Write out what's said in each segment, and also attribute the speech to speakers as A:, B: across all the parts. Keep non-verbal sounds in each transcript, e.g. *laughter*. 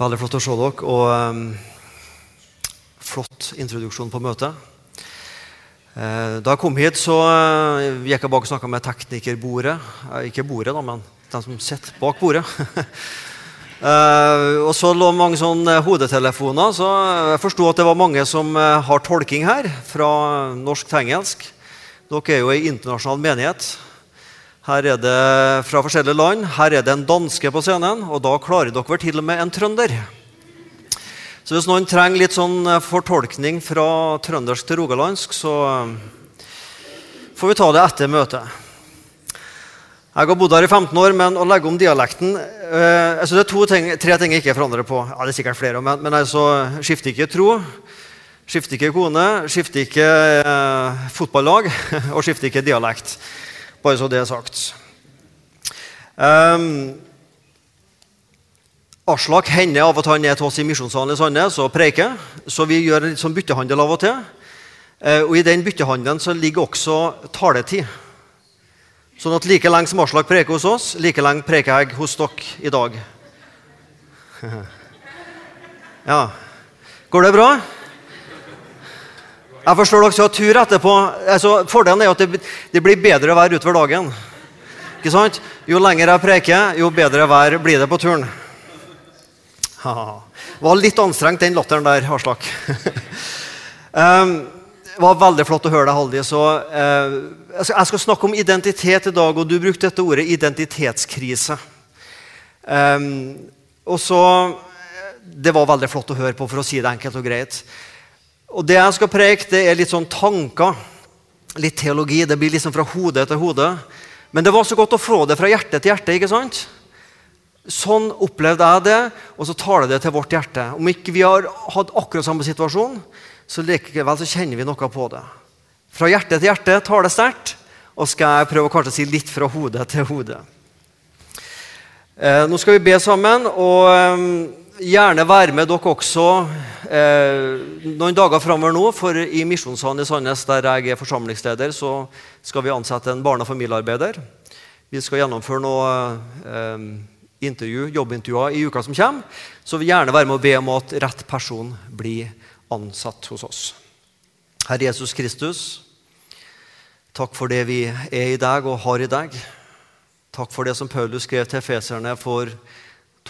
A: Veldig flott å se dere. Og um, flott introduksjon på møtet. Uh, da jeg kom hit, så uh, gikk jeg bak og snakka med teknikerbordet. Uh, ikke bordet, da, men den som sitter bak bordet. *laughs* og så lå mange sånne hodetelefoner, så jeg forsto at det var mange som har tolking her, fra norsk til engelsk. Dere er jo ei internasjonal menighet. Her er det fra forskjellige land. Her er det en danske på scenen, og da klarer dere vel til og med en trønder. Så hvis noen trenger litt sånn eh, fortolkning fra trøndersk til rogalandsk, så eh, får vi ta det etter møtet. Jeg har bodd her i 15 år, men å legge om dialekten eh, altså Det er ting, tre ting jeg ikke forandrer på. Ja, det er sikkert flere, men, men altså, skifter ikke tro. Skifter ikke kone, skifter ikke eh, fotballag *laughs* og skifter ikke dialekt. Bare så det er sagt. Um, Aslak hender av til han er til oss i Misjonssalen i Sandnes og preiker. Så vi gjør litt sånn byttehandel av og til. Uh, og I den byttehandelen så ligger også taletid. Sånn at like lenge som Aslak preker hos oss, like lenge preker jeg hos dere i dag. *laughs* ja. Går det bra? Jeg forstår dere skal ha tur etterpå. Altså, fordelen er at det, det, blir bedre vær utover dagen. Ikke sant? Jo lenger jeg preker, jo bedre vær blir det på turen. Det var litt anstrengt, den latteren der, Aslak. um, *laughs* det var veldig flott å høre deg, Haldi. Så, eh, jeg skal snakke om identitet i dag, og du brukte dette ordet identitetskrise. Um, og så Det var veldig flott å høre på, for å si det enkelt og greit. Og Det jeg skal preke, det er litt sånn tanker, litt teologi. Det blir liksom fra hode til hode. Men det var så godt å få det fra hjerte til hjerte. ikke sant? Sånn opplevde jeg det, og så tar det til vårt hjerte. Om ikke vi har hatt akkurat samme situasjon, så likevel så kjenner vi noe på det. Fra hjerte til hjerte tar det sterkt, og skal jeg prøve kanskje å si litt fra hode til hode. Eh, nå skal vi be sammen, og eh, gjerne være med dere også eh, noen dager framover nå. For i Misjonssalen i Sandnes, der jeg er forsamlingsleder, så skal vi ansette en barne- og familiearbeider. Vi skal gjennomføre noen eh, intervju, jobbintervjuer i uka som kommer. Så vi gjerne være med å be om at rett person blir ansatt hos oss. Herre Jesus Kristus, takk for det vi er i deg og har i deg. Takk for det som Paulus skrev til feserne for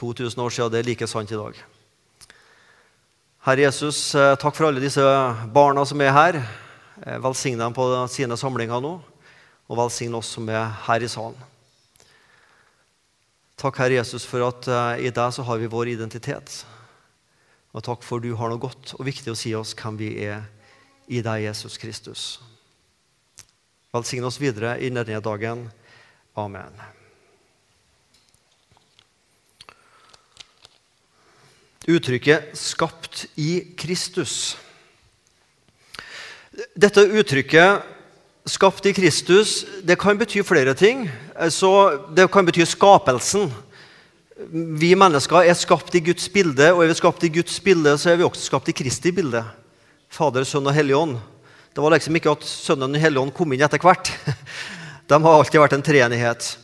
A: 2000 år siden. Det er like sant i dag. Herre Jesus, eh, takk for alle disse barna som er her. Eh, velsign dem på sine samlinger nå, og velsign oss som er her i salen. Takk, Herre Jesus, for at uh, i deg så har vi vår identitet. Og takk for du har noe godt og viktig å si oss hvem vi er i deg, Jesus Kristus. Velsign oss videre i denne dagen. Amen. Uttrykket 'skapt i Kristus'. Dette uttrykket 'skapt i Kristus' det kan bety flere ting. Så det kan bety skapelsen. Vi mennesker er skapt i Guds bilde, og er vi skapt i Guds bilde, så er vi også skapt i Kristi bilde. Fader, Sønn og Hellig Ånd. Det var liksom ikke at Sønnen og Hellig Ånd kom inn etter hvert. *laughs* De har alltid vært en treenighet.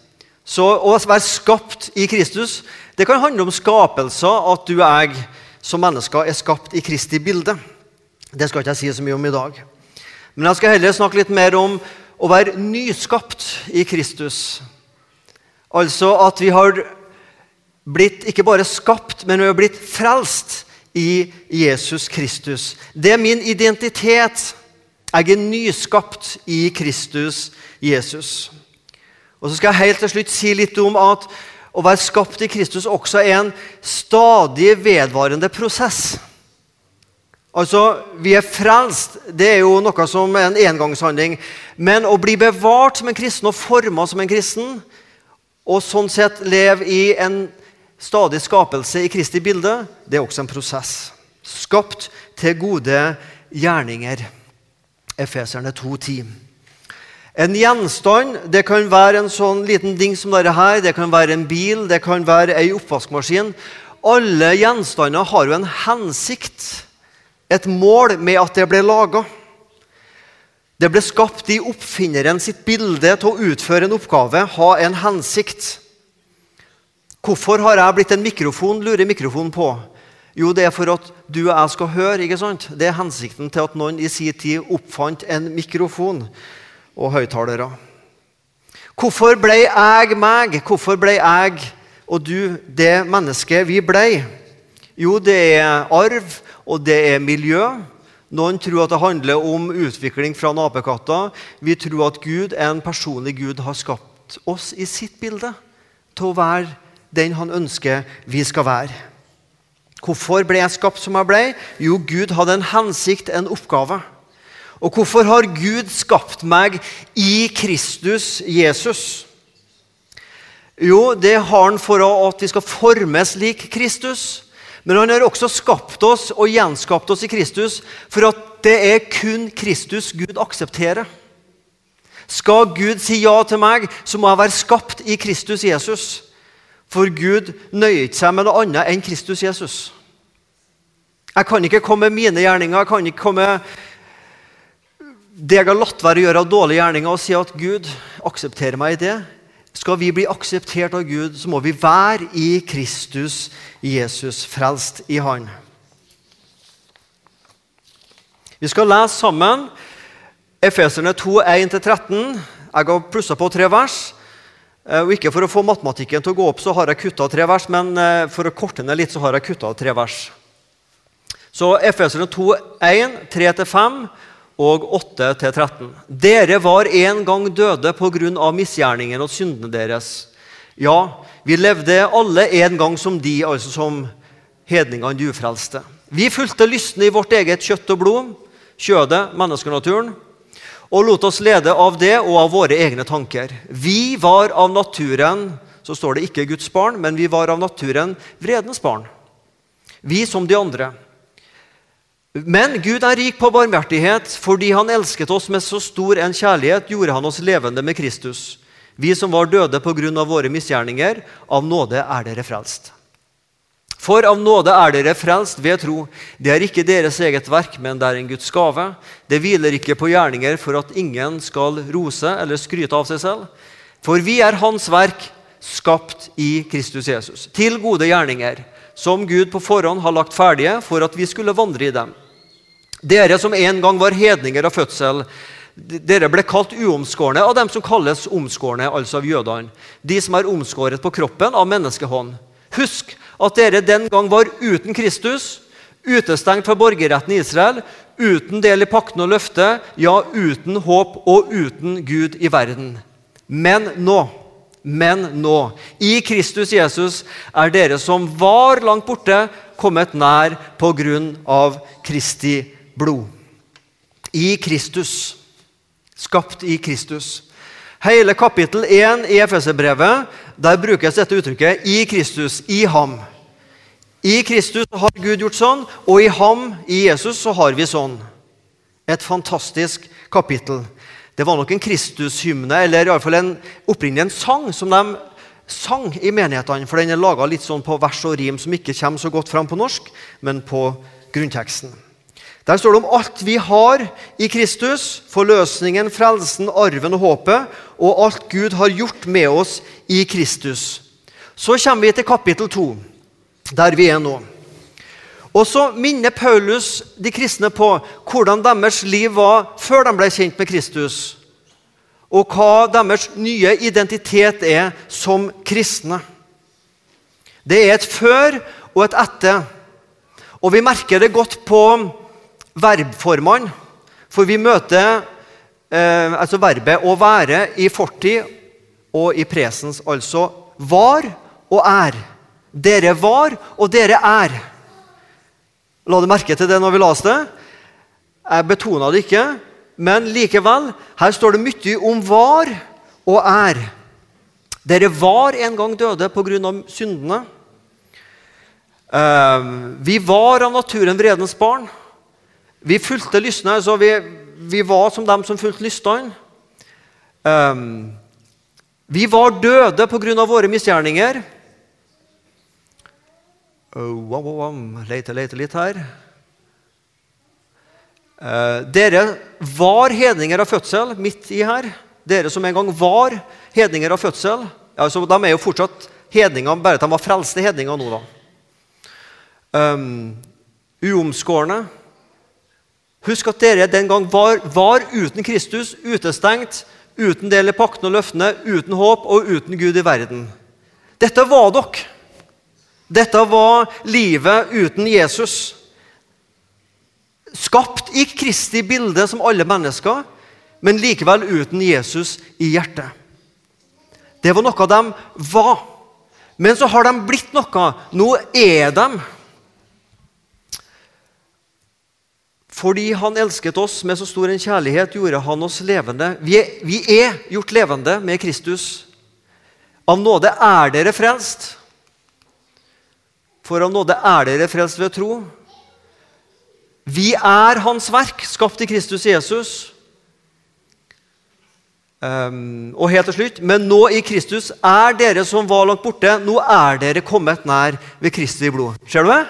A: Så å være skapt i Kristus det kan handle om skapelser, at du og jeg som mennesker er skapt i Kristi bilde. Det skal ikke jeg si så mye om i dag. Men jeg skal heller snakke litt mer om å være nyskapt i Kristus. Altså at vi har blitt ikke bare skapt, men vi har blitt frelst i Jesus Kristus. Det er min identitet. Jeg er nyskapt i Kristus Jesus. Og så skal jeg helt til slutt si litt om at å være skapt i Kristus også er en stadig vedvarende prosess. Altså, Vi er frelst, det er jo noe som er en engangshandling. Men å bli bevart som en kristen og forma som en kristen, og sånn sett leve i en stadig skapelse i Kristi bilde, det er også en prosess. Skapt til gode gjerninger. Efeserne 2.10. En gjenstand det kan være en sånn liten ding som dette her, det kan være en bil, det kan være ei oppvaskmaskin. Alle gjenstander har jo en hensikt, et mål med at det ble laga. Det ble skapt i oppfinneren sitt bilde til å utføre en oppgave, ha en hensikt. Hvorfor har jeg blitt en mikrofon, lurer mikrofonen på. Jo, det er for at du og jeg skal høre. ikke sant? Det er hensikten til at noen i sin tid oppfant en mikrofon og høyttalere. Hvorfor ble jeg meg? Hvorfor ble jeg og du det mennesket vi ble? Jo, det er arv, og det er miljø. Noen tror at det handler om utvikling fra apekatter. Vi tror at Gud en personlig Gud har skapt oss i sitt bilde til å være den han ønsker vi skal være. Hvorfor ble jeg skapt som jeg ble? Jo, Gud hadde en hensikt, en oppgave. Og hvorfor har Gud skapt meg i Kristus Jesus? Jo, det har han for at vi skal formes lik Kristus. Men han har også skapt oss og gjenskapt oss i Kristus for at det er kun Kristus Gud aksepterer. Skal Gud si ja til meg, så må jeg være skapt i Kristus Jesus. For Gud nøyer seg med noe annet enn Kristus Jesus. Jeg kan ikke komme med mine gjerninger, jeg kan ikke komme med det jeg har latt være å gjøre av dårlige gjerninger, og si at Gud aksepterer meg i det. Skal vi bli akseptert av Gud, så må vi være i Kristus Jesus, frelst i Han. Vi skal lese sammen Efeserne 2, 1-13. Jeg har plussa på tre vers. Eh, og Ikke for å få matematikken til å gå opp, så har jeg kutta tre vers, men eh, for å korte ned litt, så har jeg kutta tre vers. Så Efeserne 2, 1, 3-5 og 8-13. Dere var en gang døde pga. misgjerningen og syndene deres. Ja, vi levde alle en gang som de, altså som hedningene de ufrelste. Vi fulgte lystne i vårt eget kjøtt og blod, kjødet, menneskenaturen, og lot oss lede av det og av våre egne tanker. Vi var av naturen så står det ikke Guds barn, men vi var av naturen vredens barn. Vi som de andre. Men Gud er rik på barmhjertighet. Fordi han elsket oss med så stor en kjærlighet, gjorde han oss levende med Kristus. Vi som var døde pga. våre misgjerninger, av nåde er dere frelst. For av nåde er dere frelst ved tro. Det er ikke deres eget verk, men det er en Guds gave. Det hviler ikke på gjerninger for at ingen skal rose eller skryte av seg selv. For vi er Hans verk, skapt i Kristus Jesus, til gode gjerninger, som Gud på forhånd har lagt ferdige for at vi skulle vandre i dem. Dere som en gang var hedninger av fødsel, dere ble kalt uomskårne av dem som kalles omskårne, altså av jødene. De som er omskåret på kroppen av menneskehånd. Husk at dere den gang var uten Kristus, utestengt fra borgerretten i Israel, uten del i pakten og løftet, ja, uten håp og uten Gud i verden. Men nå, men nå, i Kristus Jesus er dere som var langt borte, kommet nær på grunn av Kristi blod. I Kristus. Skapt i Kristus. Hele kapittel 1 i Efeserbrevet der brukes dette uttrykket 'i Kristus', i ham. I Kristus har Gud gjort sånn, og i ham, i Jesus, så har vi sånn. Et fantastisk kapittel. Det var nok en Kristushymne, eller i alle fall en, opprinnelig en sang som de sang i menighetene. For den er laga litt sånn på vers og rim som ikke kommer så godt fram på norsk, men på grunnteksten. Der står det om alt vi har i Kristus, forløsningen, frelsen, arven og håpet, og alt Gud har gjort med oss i Kristus. Så kommer vi til kapittel 2, der vi er nå. Og så minner Paulus de kristne på hvordan deres liv var før de ble kjent med Kristus, og hva deres nye identitet er som kristne. Det er et før og et etter. Og vi merker det godt på verbformene. For vi møter eh, altså verbet 'å være' i fortid og i presens, altså var og er. Dere var, og dere er. La du merke til det når vi leste det? Jeg betona det ikke, men likevel. Her står det mye om var og er. Dere var en gang døde pga. syndene. Eh, vi var av naturen vredens barn. Vi fulgte lystne, så vi, vi, var som dem som fulgte lystene. Um, vi var døde pga. våre misgjerninger. Oh, wow, wow, Leite, leite litt her. Uh, dere var hedninger av fødsel midt i her. Dere som en gang var hedninger av fødsel. Altså, de er jo fortsatt hedninger, bare at de var frelste hedninger nå. da. um, uomskårne. Husk at dere den gang var, var uten Kristus, utestengt, uten del i pakten og løftene, uten håp og uten Gud i verden. Dette var dere. Dette var livet uten Jesus. Skapt i Kristi bilde som alle mennesker, men likevel uten Jesus i hjertet. Det var noe de var. Men så har de blitt noe. Nå er de. Fordi han elsket oss med så stor en kjærlighet, gjorde han oss levende. Vi er, vi er gjort levende med Kristus. Av nåde er dere frelst. For av nåde er dere frelst ved tro. Vi er Hans verk, skapt i Kristus Jesus. Um, og helt til slutt, Men nå i Kristus er dere som var langt borte, nå er dere kommet nær ved Kristi blod. Ser du det?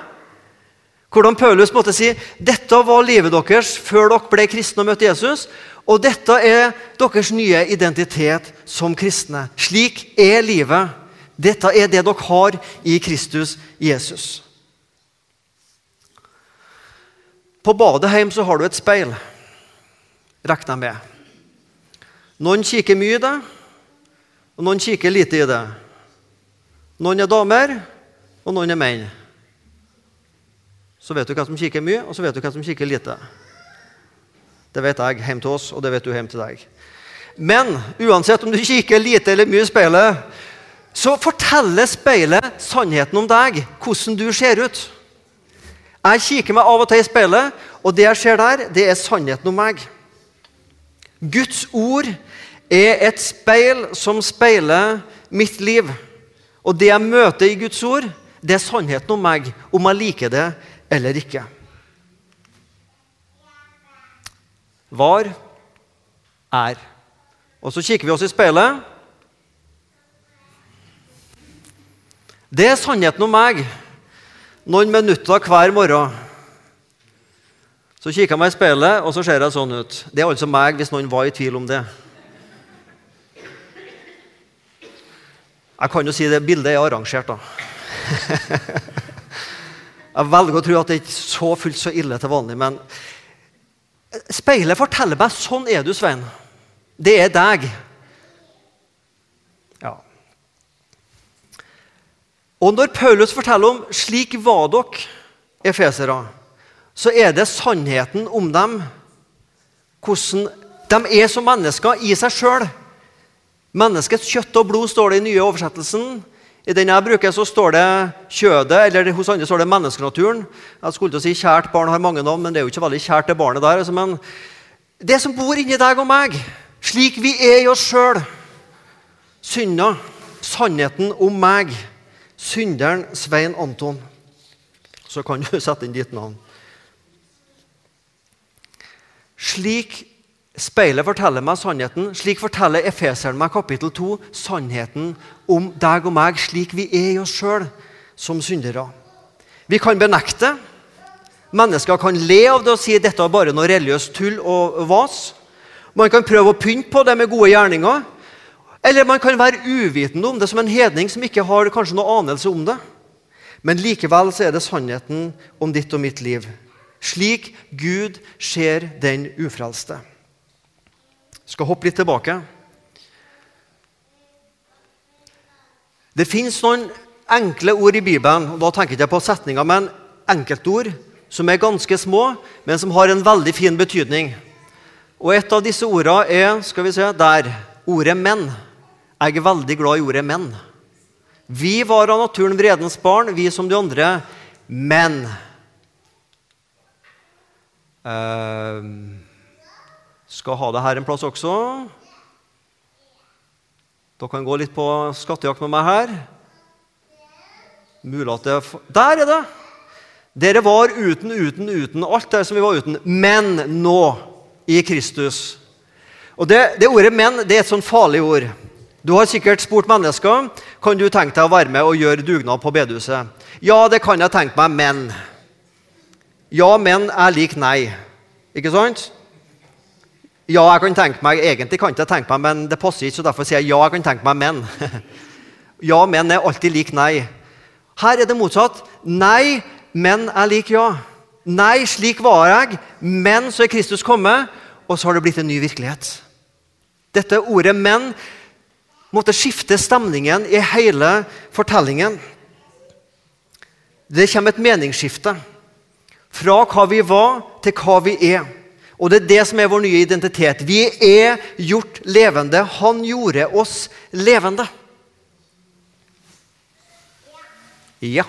A: Hvordan Paulus måtte si dette var livet deres før dere ble kristne og møtte Jesus. Og dette er deres nye identitet som kristne. Slik er livet dette er det dere har i Kristus Jesus. På badet hjemme så har du et speil, regner jeg med. Noen kikker mye i det, og noen kikker lite i det. Noen er damer, og noen er menn. Så vet du hvem som kikker mye, og så vet du hvem som kikker lite. Det vet jeg hjemme til oss, og det vet du hjemme til deg. Men uansett om du kikker lite eller mye i speilet, så forteller speilet sannheten om deg, hvordan du ser ut. Jeg kikker meg av og til i speilet, og det jeg ser der, det er sannheten om meg. Guds ord er et speil som speiler mitt liv. Og det jeg møter i Guds ord, det er sannheten om meg, om jeg liker det eller ikke. Var er. Og så kikker vi oss i speilet. Det er sannheten om meg noen minutter hver morgen. Så kikker jeg meg i speilet, og så ser jeg sånn ut. Det er altså meg, hvis noen var i tvil om det. Jeg kan jo si det bildet er arrangert, da. *laughs* Jeg velger å tro at det ikke er så fullt så ille til vanlig, men speilet forteller meg sånn er du, Svein. Det er deg. Og når Paulus forteller om 'slik var dere', efesere, så er det sannheten om dem. Hvordan de er som mennesker i seg sjøl. Menneskets kjøtt og blod står det i nye oversettelsen. I den jeg bruker, så står det kjødet, eller hos andre står det menneskenaturen. Jeg skulle til å si 'kjært barn har mange navn', men det er jo ikke veldig kjært det barnet der. Altså, men det som bor inni deg og meg, slik vi er i oss sjøl. Synda, sannheten om meg synderen Svein Anton. Så kan du *laughs* sette inn ditt navn. Slik speilet forteller meg sannheten, slik forteller Efeseren meg kapittel 2 sannheten om deg og meg, slik vi er i oss sjøl som syndere. Vi kan benekte. Mennesker kan le av det og si dette er bare noe religiøst tull og vas. Man kan prøve å pynte på det med gode gjerninger. Eller man kan være uvitende om det som en hedning som ikke har kanskje noe anelse om det. Men likevel så er det sannheten om ditt og mitt liv. Slik Gud ser den ufrelste. Skal hoppe litt tilbake. Det fins noen enkle ord i Bibelen, og da tenker jeg ikke på setninger, men enkeltord som er ganske små, men som har en veldig fin betydning. Og Et av disse ordene er skal vi se, der ordet 'menn'. Jeg er veldig glad i ordet 'menn'. Vi var av naturen vredens barn, vi som de andre. Men uh, Skal ha det her en plass også. Dere kan gå litt på skattejakt med meg her. Mulig at det Der er det! Dere var uten, uten, uten. Alt det som vi var uten. Men nå, i Kristus. Og Det, det ordet 'men' det er et sånn farlig ord. Du har sikkert spurt mennesker kan du tenke deg å være med og gjøre dugnad på bedehuset. Ja, det kan jeg tenke meg, men Ja, men er lik nei. Ikke sant? Ja, jeg kan tenke meg, Egentlig kan jeg ikke tenke meg, men det passer ikke, så derfor sier jeg ja, jeg kan tenke meg, men. *laughs* ja, men er alltid lik nei. Her er det motsatt. Nei, men er lik ja. Nei, slik var jeg, men så er Kristus kommet, og så har det blitt en ny virkelighet. Dette ordet 'men' måtte skifte stemningen i hele fortellingen. Det kommer et meningsskifte. Fra hva vi var, til hva vi er. Og det er det som er vår nye identitet. Vi er gjort levende. Han gjorde oss levende. Ja,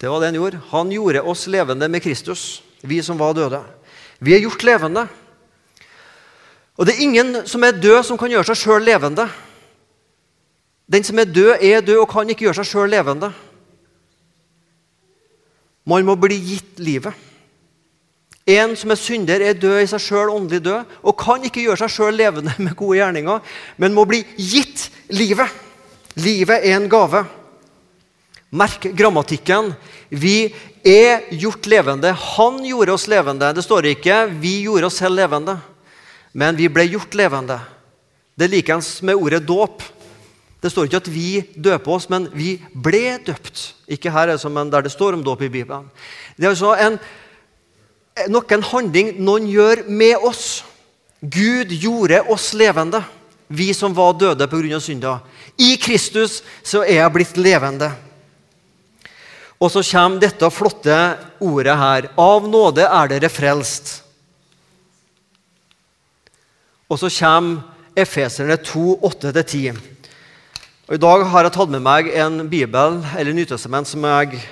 A: det var det han gjorde. Han gjorde oss levende med Kristus, vi som var døde. Vi er gjort levende. Og det er ingen som er død, som kan gjøre seg sjøl levende. Den som er død, er død og kan ikke gjøre seg sjøl levende. Man må bli gitt livet. En som er synder, er død i seg sjøl, åndelig død, og kan ikke gjøre seg sjøl levende *laughs* med gode gjerninger, men må bli gitt livet. Livet er en gave. Merk grammatikken. Vi er gjort levende. Han gjorde oss levende. Det står ikke 'vi gjorde oss selv levende', men vi ble gjort levende. Det er likeens med ordet dåp. Det står ikke at vi døper oss, men vi ble døpt. Ikke her men der det står om dåp i Bibelen. Det er altså en noen handling noen gjør med oss. Gud gjorde oss levende, vi som var døde pga. synda. I Kristus så er jeg blitt levende. Og så kommer dette flotte ordet her. Av nåde er dere frelst. Og så kommer Efeserne 2, 8-10. Og I dag har jeg tatt med meg en bibel eller Nytestament som jeg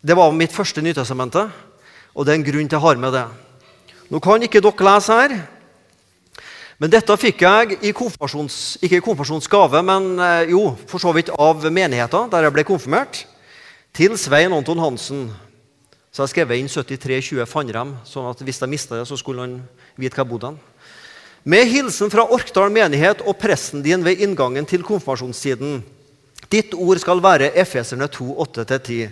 A: Det var mitt første Nytestamentet. Og det er en grunn til å ha med det. Nå kan ikke dere lese her, men dette fikk jeg i konfirmasjons, ikke i konfirmasjonsgave, men eh, jo, for så vidt av menigheten der jeg ble konfirmert, til Svein Anton Hansen. Så jeg skrev inn 7320 Fannrem, sånn at hvis jeg mista det, så skulle han vite hva jeg bodde. Med hilsen fra Orkdal menighet og presten din ved inngangen til konfirmasjonstiden. Ditt ord skal være Efeserne 2, 8-10.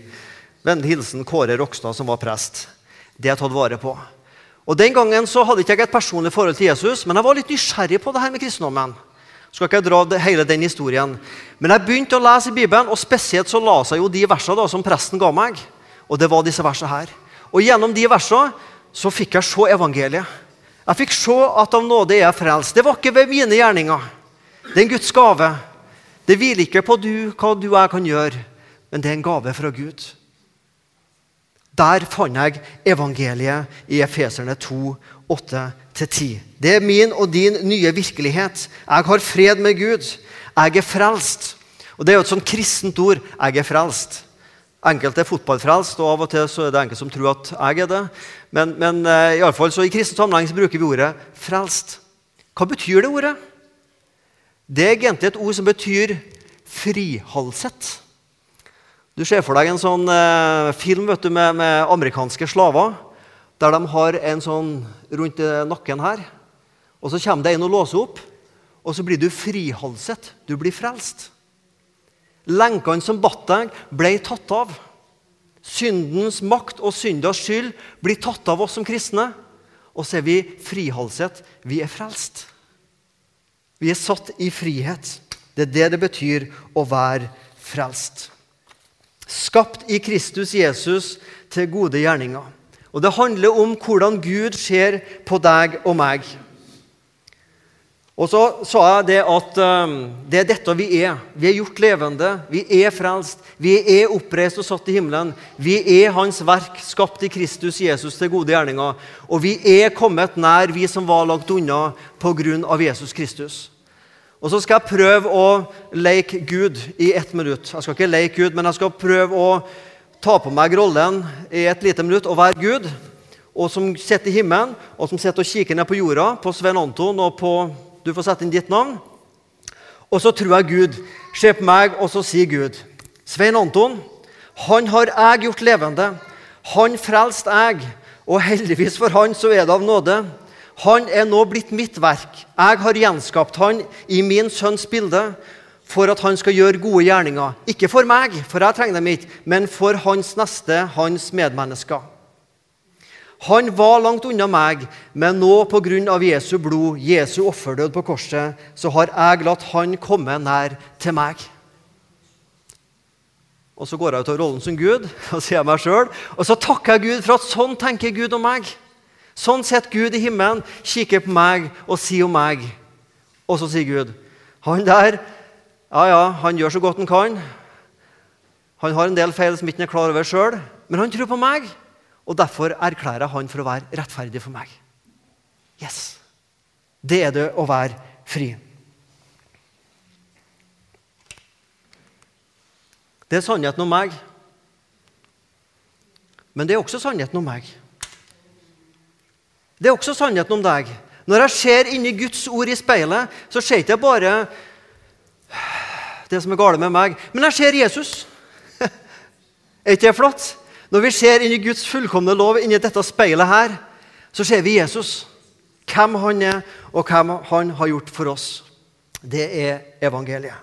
A: Vennlig hilsen Kåre Rokstad, som var prest. Det jeg tatt vare på. Og Den gangen så hadde ikke jeg et personlig forhold til Jesus, men jeg var litt nysgjerrig på det her med kristendommen. Skal ikke jeg dra hele den historien. Men jeg begynte å lese i Bibelen, og spesielt så la seg jo de versene da, som presten ga meg. Og det var disse versene her. Og gjennom de versene så fikk jeg se evangeliet. Jeg fikk se at av nåde er jeg frelst. Det var ikke ved mine gjerninger. Det er en Guds gave. Det hviler ikke på du, hva du og jeg kan gjøre, men det er en gave fra Gud. Der fant jeg evangeliet i Efeserne 2, 8-10. Det er min og din nye virkelighet. Jeg har fred med Gud. Jeg er frelst. Og Det er jo et sånt kristent ord. Jeg er frelst. Enkelte er fotballfrelst, og av og til så er det enkelte som tror at jeg er det. Men, men uh, i, alle fall, så i kristen sammenheng så bruker vi ordet 'frelst'. Hva betyr det ordet? Det er egentlig et ord som betyr frihalset. Du ser for deg en sånn eh, film du, med, med, amerikanske slaver, der de har en sånn rundt eh, nakken her. Og Så kommer det en og låser opp, og så blir du frihalset. Du blir frelst. Lenkene som batt deg, ble tatt av. Syndens makt og syndas skyld blir tatt av oss som kristne. Og så er vi frihalset. Vi er frelst. Vi er satt i frihet. Det er det det betyr å være frelst. Skapt i Kristus Jesus til gode gjerninger. Og Det handler om hvordan Gud ser på deg og meg. Og så sa jeg det at um, det er dette vi er. Vi er gjort levende. Vi er frelst. Vi er oppreist og satt i himmelen. Vi er Hans verk, skapt i Kristus Jesus til gode gjerninger. Og vi er kommet nær, vi som var lagt unna pga. Jesus Kristus. Og så skal jeg prøve å leke Gud i ett minutt. Jeg skal ikke leke Gud, men jeg skal prøve å ta på meg rollen i et lite minutt og være Gud. Og som sitter i himmelen, og som sitter og kikker ned på jorda, på Svein Anton og på Du får sette inn ditt navn. Og så tror jeg Gud ser på meg, og så sier Gud Svein Anton, han har jeg gjort levende. Han frelste jeg, og heldigvis for han så er det av nåde. Han er nå blitt mitt verk. Jeg har gjenskapt han i min sønns bilde for at han skal gjøre gode gjerninger. Ikke for meg, for jeg trenger dem ikke, men for hans neste, hans medmennesker. Han var langt unna meg, men nå pga. Jesu blod, Jesu offerdød på korset, så har jeg latt han komme nær til meg. Og så går jeg ut av rollen som Gud og sier meg sjøl. Og så takker jeg Gud for at sånn tenker Gud om meg. Sånn sitter Gud i himmelen, kikker på meg og sier om meg. Og så sier Gud Han der, ja, ja, han gjør så godt han kan. Han har en del feil som ikke er klar over sjøl, men han tror på meg. Og derfor erklærer jeg han for å være rettferdig for meg. Yes. Det er det å være fri. Det er sannheten om meg. Men det er også sannheten om meg. Det er også sannheten om deg. Når jeg ser inni Guds ord i speilet, så ser jeg ikke bare det som er galt med meg, men jeg ser Jesus. *laughs* er ikke det flott? Når vi ser inni Guds fullkomne lov inni dette speilet her, så ser vi Jesus. Hvem han er, og hvem han har gjort for oss. Det er evangeliet.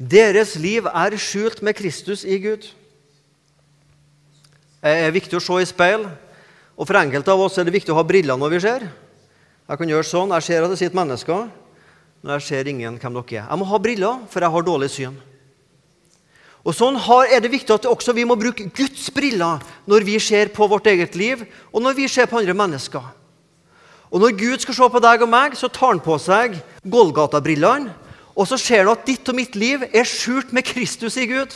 A: Deres liv er skjult med Kristus i Gud. Det er viktig å se i speil. Og For enkelte av oss er det viktig å ha briller når vi ser. Jeg kan gjøre sånn. Jeg ser at det sitter mennesker, men jeg ser ingen hvem dere er. Jeg må ha briller, for jeg har dårlig syn. Og Sånn er det viktig at også vi må bruke Guds briller når vi ser på vårt eget liv, og når vi ser på andre mennesker. Og Når Gud skal se på deg og meg, så tar han på seg Golgata-brillene og så ser du at ditt og mitt liv er skjult med Kristus i Gud.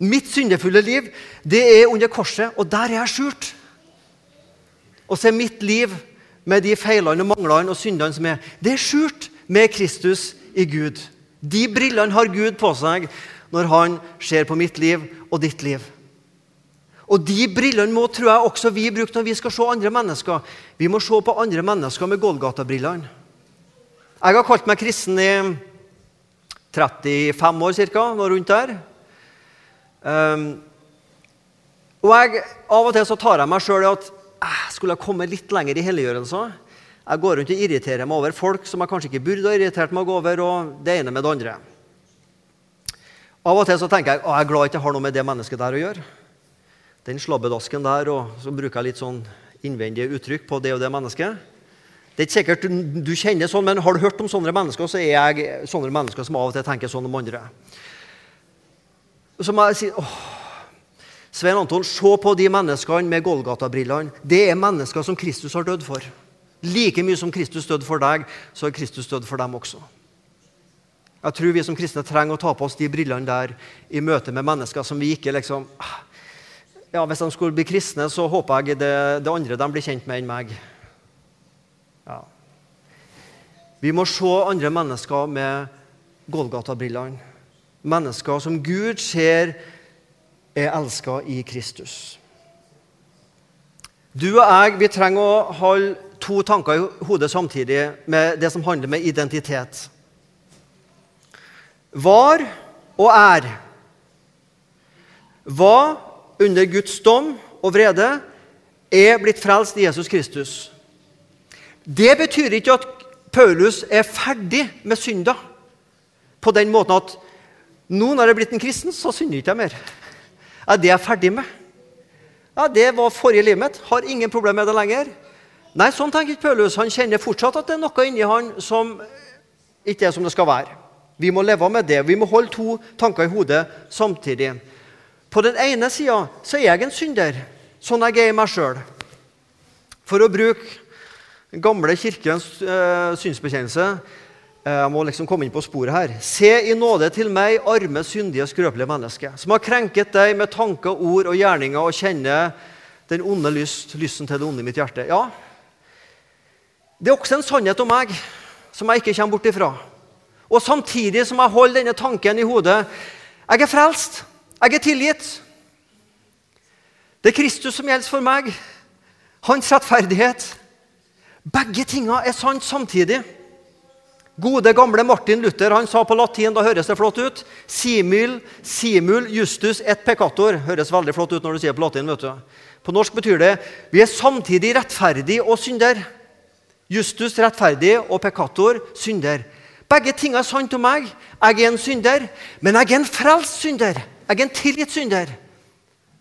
A: Mitt syndefulle liv det er under korset, og der er jeg skjult. Og så er mitt liv med de feilene og manglene og syndene som er, det er skjult med Kristus i Gud. De brillene har Gud på seg når han ser på mitt liv og ditt liv. Og De brillene må tror jeg også vi bruke når vi skal se andre mennesker. Vi må se på andre mennesker med Golgata-brillene. Jeg har kalt meg kristen i 35 år ca. Noe rundt der. Um, og jeg, Av og til så tar jeg meg sjøl i at eh, skulle jeg komme litt lenger i helliggjørelse. Jeg går rundt og irriterer meg over folk som jeg kanskje ikke burde ha irritert meg over. og det ene med det andre. Av og til så tenker jeg at jeg er glad jeg ikke har noe med det mennesket der å gjøre. Den slabbedasken der, og så bruker jeg litt sånn innvendige uttrykk på det og det mennesket. Det er ikke sikkert du kjenner sånn, men har du hørt om sånne mennesker, så er jeg sånne mennesker som av og til tenker sånn om andre. Så må jeg si åh, Svein Anton, se på de menneskene med Golgata-brillene. Det er mennesker som Kristus har dødd for. Like mye som Kristus døde for deg, så har Kristus dødd for dem også. Jeg tror vi som kristne trenger å ta på oss de brillene der i møte med mennesker som vi ikke liksom ah, ja, Hvis de skulle bli kristne, så håper jeg det, det andre de blir kjent med, enn meg. Ja. Vi må se andre mennesker med Golgata-brillene. Mennesker som Gud ser er elska i Kristus. Du og jeg vi trenger å holde to tanker i hodet samtidig med det som handler med identitet. Var og er. Var under Guds dom og vrede er blitt frelst i Jesus Kristus. Det betyr ikke at Paulus er ferdig med synda på den måten at nå når jeg er blitt en kristen, så synder ikke jeg mer. Ja, det er jeg ferdig med. Ja, Det var forrige livet mitt. Har ingen problemer med det lenger. Nei, sånn tenker ikke Paulus. Han kjenner fortsatt at det er noe inni han som ikke er som det skal være. Vi må leve med det. Vi må holde to tanker i hodet samtidig. På den ene sida er jeg en synder, sånn jeg er i meg sjøl. For å bruke den gamle kirkens uh, synsbekjennelse eh, Jeg må liksom komme inn på sporet her. Se i nåde til meg, arme, syndige, skrøpelige menneske, som har krenket deg med tanker, ord og gjerninger, og kjenner den onde lyst, lysten til det onde i mitt hjerte. Ja, det er også en sannhet om meg som jeg ikke kommer bort ifra. Og samtidig som jeg holder denne tanken i hodet Jeg er frelst. Jeg er tilgitt. Det er Kristus som gjelder for meg. Hans rettferdighet. Begge tinga er sant samtidig. Gode, gamle Martin Luther han sa på latin da høres det flott ut. Simul, simul justus et peccator. Høres veldig flott ut når du sier på latin. vet du. På norsk betyr det vi er samtidig rettferdig og synder. Justus rettferdig og peccator synder. Begge ting er sant om meg. Jeg er en synder, men jeg er en frelst synder. Jeg er en tilgitt synder.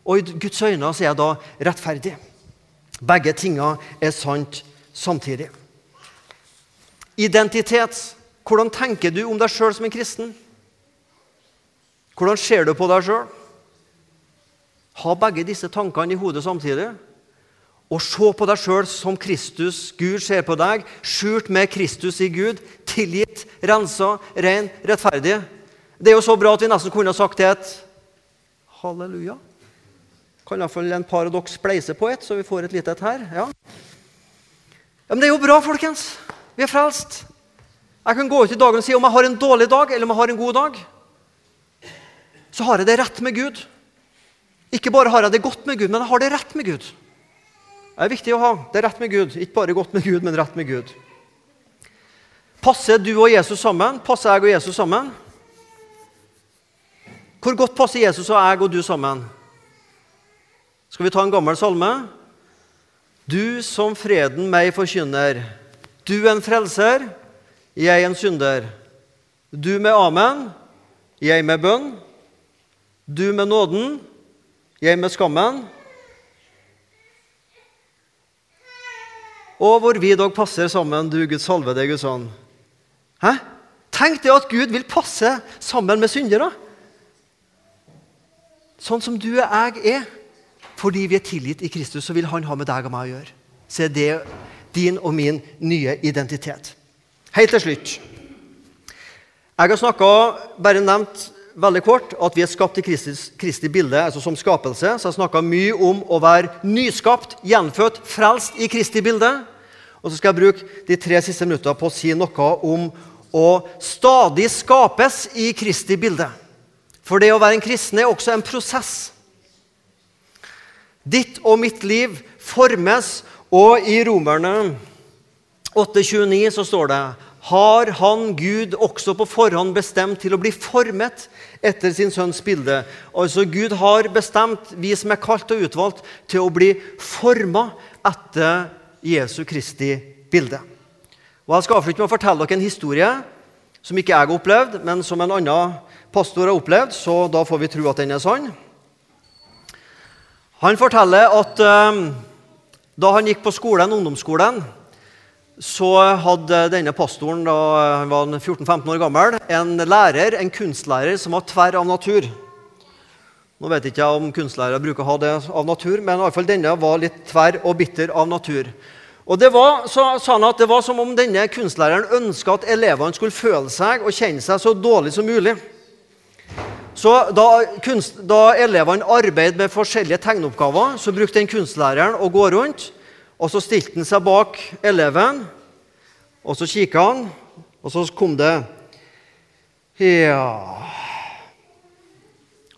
A: Og i Guds øyne er jeg da rettferdig. Begge tinga er sant samtidig. Identitet Hvordan tenker du om deg sjøl som en kristen? Hvordan ser du på deg sjøl? Ha begge disse tankene i hodet samtidig. Og se på deg sjøl som Kristus, Gud ser på deg, skjult med Kristus i Gud, tilgitt, rensa, ren, rettferdig. Det er jo så bra at vi nesten kunne sagt det et halleluja. Kan iallfall en par av dere spleise på et, så vi får et lite et her. Ja. ja, Men det er jo bra, folkens. Vi er frelst. Jeg kan gå ut i dagen og si om jeg har en dårlig dag eller om jeg har en god dag. Så har jeg det rett med Gud. Ikke bare har jeg det godt med Gud, men jeg har det rett med Gud. Det er viktig å ha det rett med Gud. Ikke bare godt med Gud, men rett med Gud. Passer du og Jesus sammen? Passer jeg og Jesus sammen? Hvor godt passer Jesus og jeg og du sammen? Skal vi ta en gammel salme? Du som freden meg forkynner, du en frelser, jeg en synder. Du med amen, jeg med bønn. Du med nåden, jeg med skammen. Og hvor vi dog passer sammen, du Guds salvede Guds ånd. Hæ? Tenk det at Gud vil passe sammen med syndere. Sånn som du og jeg er. Fordi vi er tilgitt i Kristus, så vil Han ha med deg og meg å gjøre. Så det din og min nye identitet. Helt til slutt. Jeg har snakka, bare nevnt veldig kort at vi er skapt i Kristus, Kristi bilde, altså som skapelse. Så jeg snakka mye om å være nyskapt, gjenfødt, frelst i Kristi bilde. Og så skal jeg bruke de tre siste minuttene på å si noe om å stadig skapes i Kristi bilde. For det å være en kristen er også en prosess. Ditt og mitt liv formes, og i Romerne 8,29 så står det har han Gud også på forhånd bestemt til å bli formet etter sin sønns bilde. Altså Gud har bestemt vi som er kalt og utvalgt, til å bli forma etter Jesu Kristi bilde. Og Jeg skal avslutte med å fortelle dere en historie som ikke jeg har opplevd, men som en annen pastor har opplevd, så da får vi tro at den er sann. Han forteller at um, da han gikk på skolen, ungdomsskolen, så hadde denne pastoren da han var 14-15 år gammel, en lærer, en kunstlærer som var tverr av natur. Nå vet jeg ikke om kunstlærere bruker å ha det av natur, men i alle fall denne var litt tverr og bitter av natur. Og det var, så sa han at det var som om denne kunstlæreren ønska at elevene skulle føle seg og kjenne seg så dårlig som mulig. Så da, kunst, da elevene arbeidet med forskjellige tegneoppgaver, så brukte den kunstlæreren å gå rundt og så stilte han seg bak eleven, og så kikka han, og så kom det Ja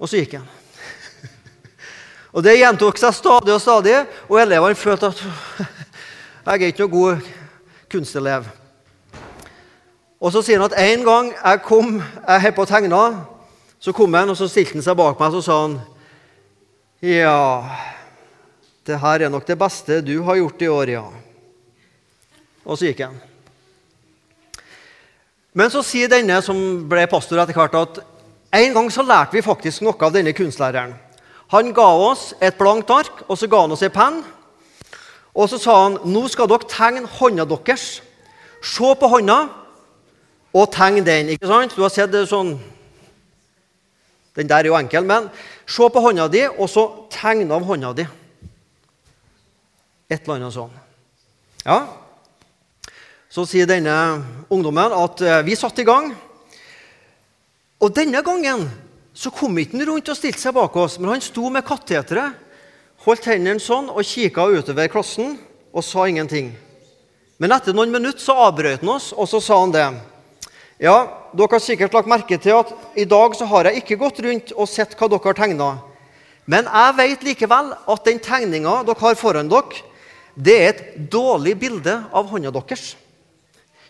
A: Og så gikk han. *laughs* Og Det gjentok seg stadig og stadig, og elevene følte at jeg er ikke noen god kunstelev. Og Så sier han at en gang jeg kom, jeg holdt på å tegne, så kom han og så stilte han seg bak meg og så sa han, Ja det her er nok det beste du har gjort i år, ja. Og så gikk han. Men så sier denne som ble pastor etter hvert, at en gang så lærte vi faktisk noe av denne kunstlæreren. Han ga oss et blankt ark, og så ga han oss en penn. Og så sa han nå skal dere tegne hånda deres. Se på hånda og tegn den. ikke sant? Du har sett det sånn Den der er jo enkel, men se på hånda di, og så tegn av hånda di. Et eller annet sånn. Ja, så sier denne ungdommen at eh, vi satte i gang. Og denne gangen så kom ikke han rundt og stilte seg bak oss, men han sto med kateteret, holdt hendene sånn og kikka utover klassen og sa ingenting. Men etter noen minutter så avbrøt han oss, og så sa han det. Ja, dere har sikkert lagt merke til at i dag så har jeg ikke gått rundt og sett hva dere har tegna. Men jeg vet likevel at den tegninga dere har foran dere, det er et dårlig bilde av hånda deres.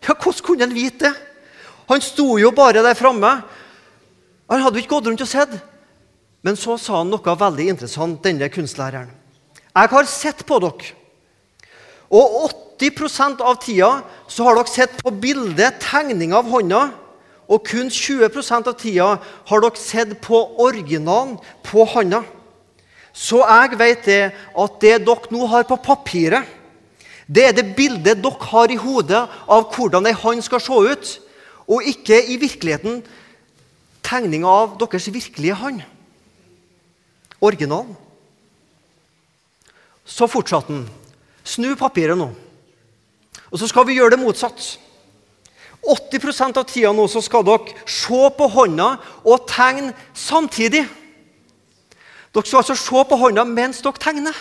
A: Ja, Hvordan kunne han vite det? Han sto jo bare der framme. Han hadde jo ikke gått rundt og sett. Men så sa han noe veldig interessant, denne kunstlæreren. Jeg har sett på dere. Og 80% av tida så har dere sett på bildet, tegning av hånda. Og kun 20% av tida har dere sett på originalen på hånda. Så jeg vet det at det dere nå har på papiret, det er det bildet dere har i hodet av hvordan ei hånd skal se ut. og ikke i virkeligheten tegninga av deres virkelige hånd. Originalen. Så fortsatte han. Snu papiret nå. Og så skal vi gjøre det motsatt. 80 av tida nå så skal dere se på hånda og tegne samtidig. Dere skal altså se på hånda mens dere tegner.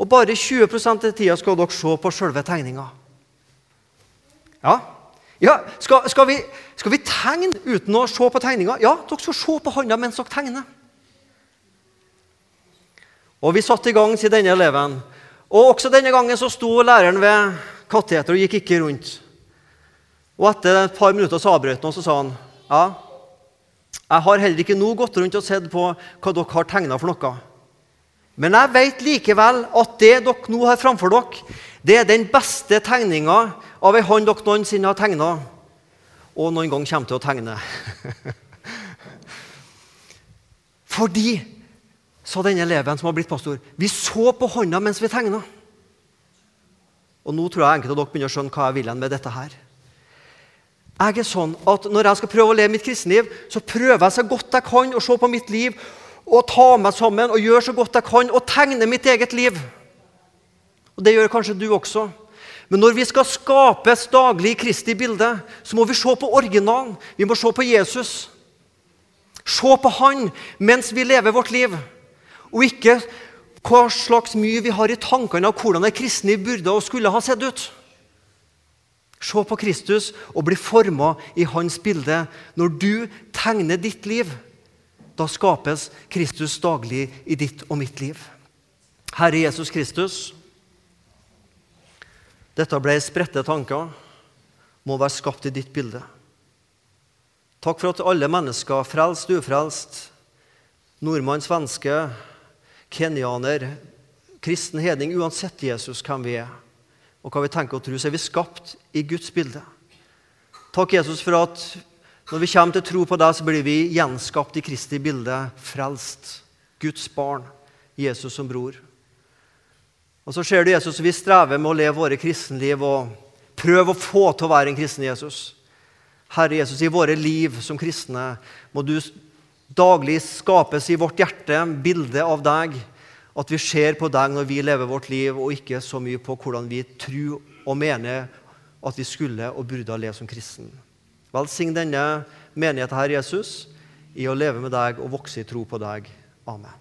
A: Og bare 20% av tida skal dere se på selve tegninga. Ja, ja skal, skal, vi, skal, vi, tegne uten å se på tegninga? Ja, dere skal se på hånda mens dere tegner. Og Vi satte i gang, sier denne eleven. Og Også denne gangen så sto læreren ved kateter og gikk ikke rundt. Og Etter et par minutter så avbrøt han og så sa han, ja, jeg har heller ikke nå gått rundt og sett på hva dere har tegna for noe. Men jeg vet likevel at det dere nå har framfor dere, det er den beste tegninga av ei hånd dere noensinne har tegna, og noen gang kommer til å tegne. *laughs* Fordi, sa denne eleven som har blitt pastor, vi så på hånda mens vi tegna. Og nå tror jeg enkelte av dere begynner å skjønne hva jeg vil med dette her. Jeg er sånn at Når jeg skal prøve å leve mitt kristenliv, så prøver jeg så godt jeg kan å se på mitt liv og ta meg sammen og gjøre så godt jeg kan og tegne mitt eget liv. Og Det gjør kanskje du også. Men når vi skal skapes daglig i Kristi bilde, så må vi se på originalen. Vi må se på Jesus. Se på Han mens vi lever vårt liv, og ikke hva slags mye vi har i tankene av hvordan det kristne burde og skulle ha sett ut. Se på Kristus og bli forma i hans bilde. Når du tegner ditt liv, da skapes Kristus daglig i ditt og mitt liv. Herre Jesus Kristus, dette ble spredte tanker, må være skapt i ditt bilde. Takk for at alle mennesker, frelst, ufrelst, nordmann, svenske, kenyaner, kristen hedning, uansett Jesus, hvem vi er, og hva vi tenker og tror, så er vi skapt i Guds bilde. Takk, Jesus, for at når vi kommer til tro på deg, så blir vi gjenskapt i Kristi bilde, frelst. Guds barn, Jesus som bror. Og så ser du Jesus, vi strever med å leve våre kristenliv og prøve å få til å være en kristen Jesus. Herre Jesus, i våre liv som kristne må du daglig skapes i vårt hjerte bildet av deg. At vi ser på deg når vi lever vårt liv, og ikke så mye på hvordan vi tror og mener at vi skulle og burde ha levd som kristen. Velsign denne menigheten, Herre Jesus, i å leve med deg og vokse i tro på deg. Amen.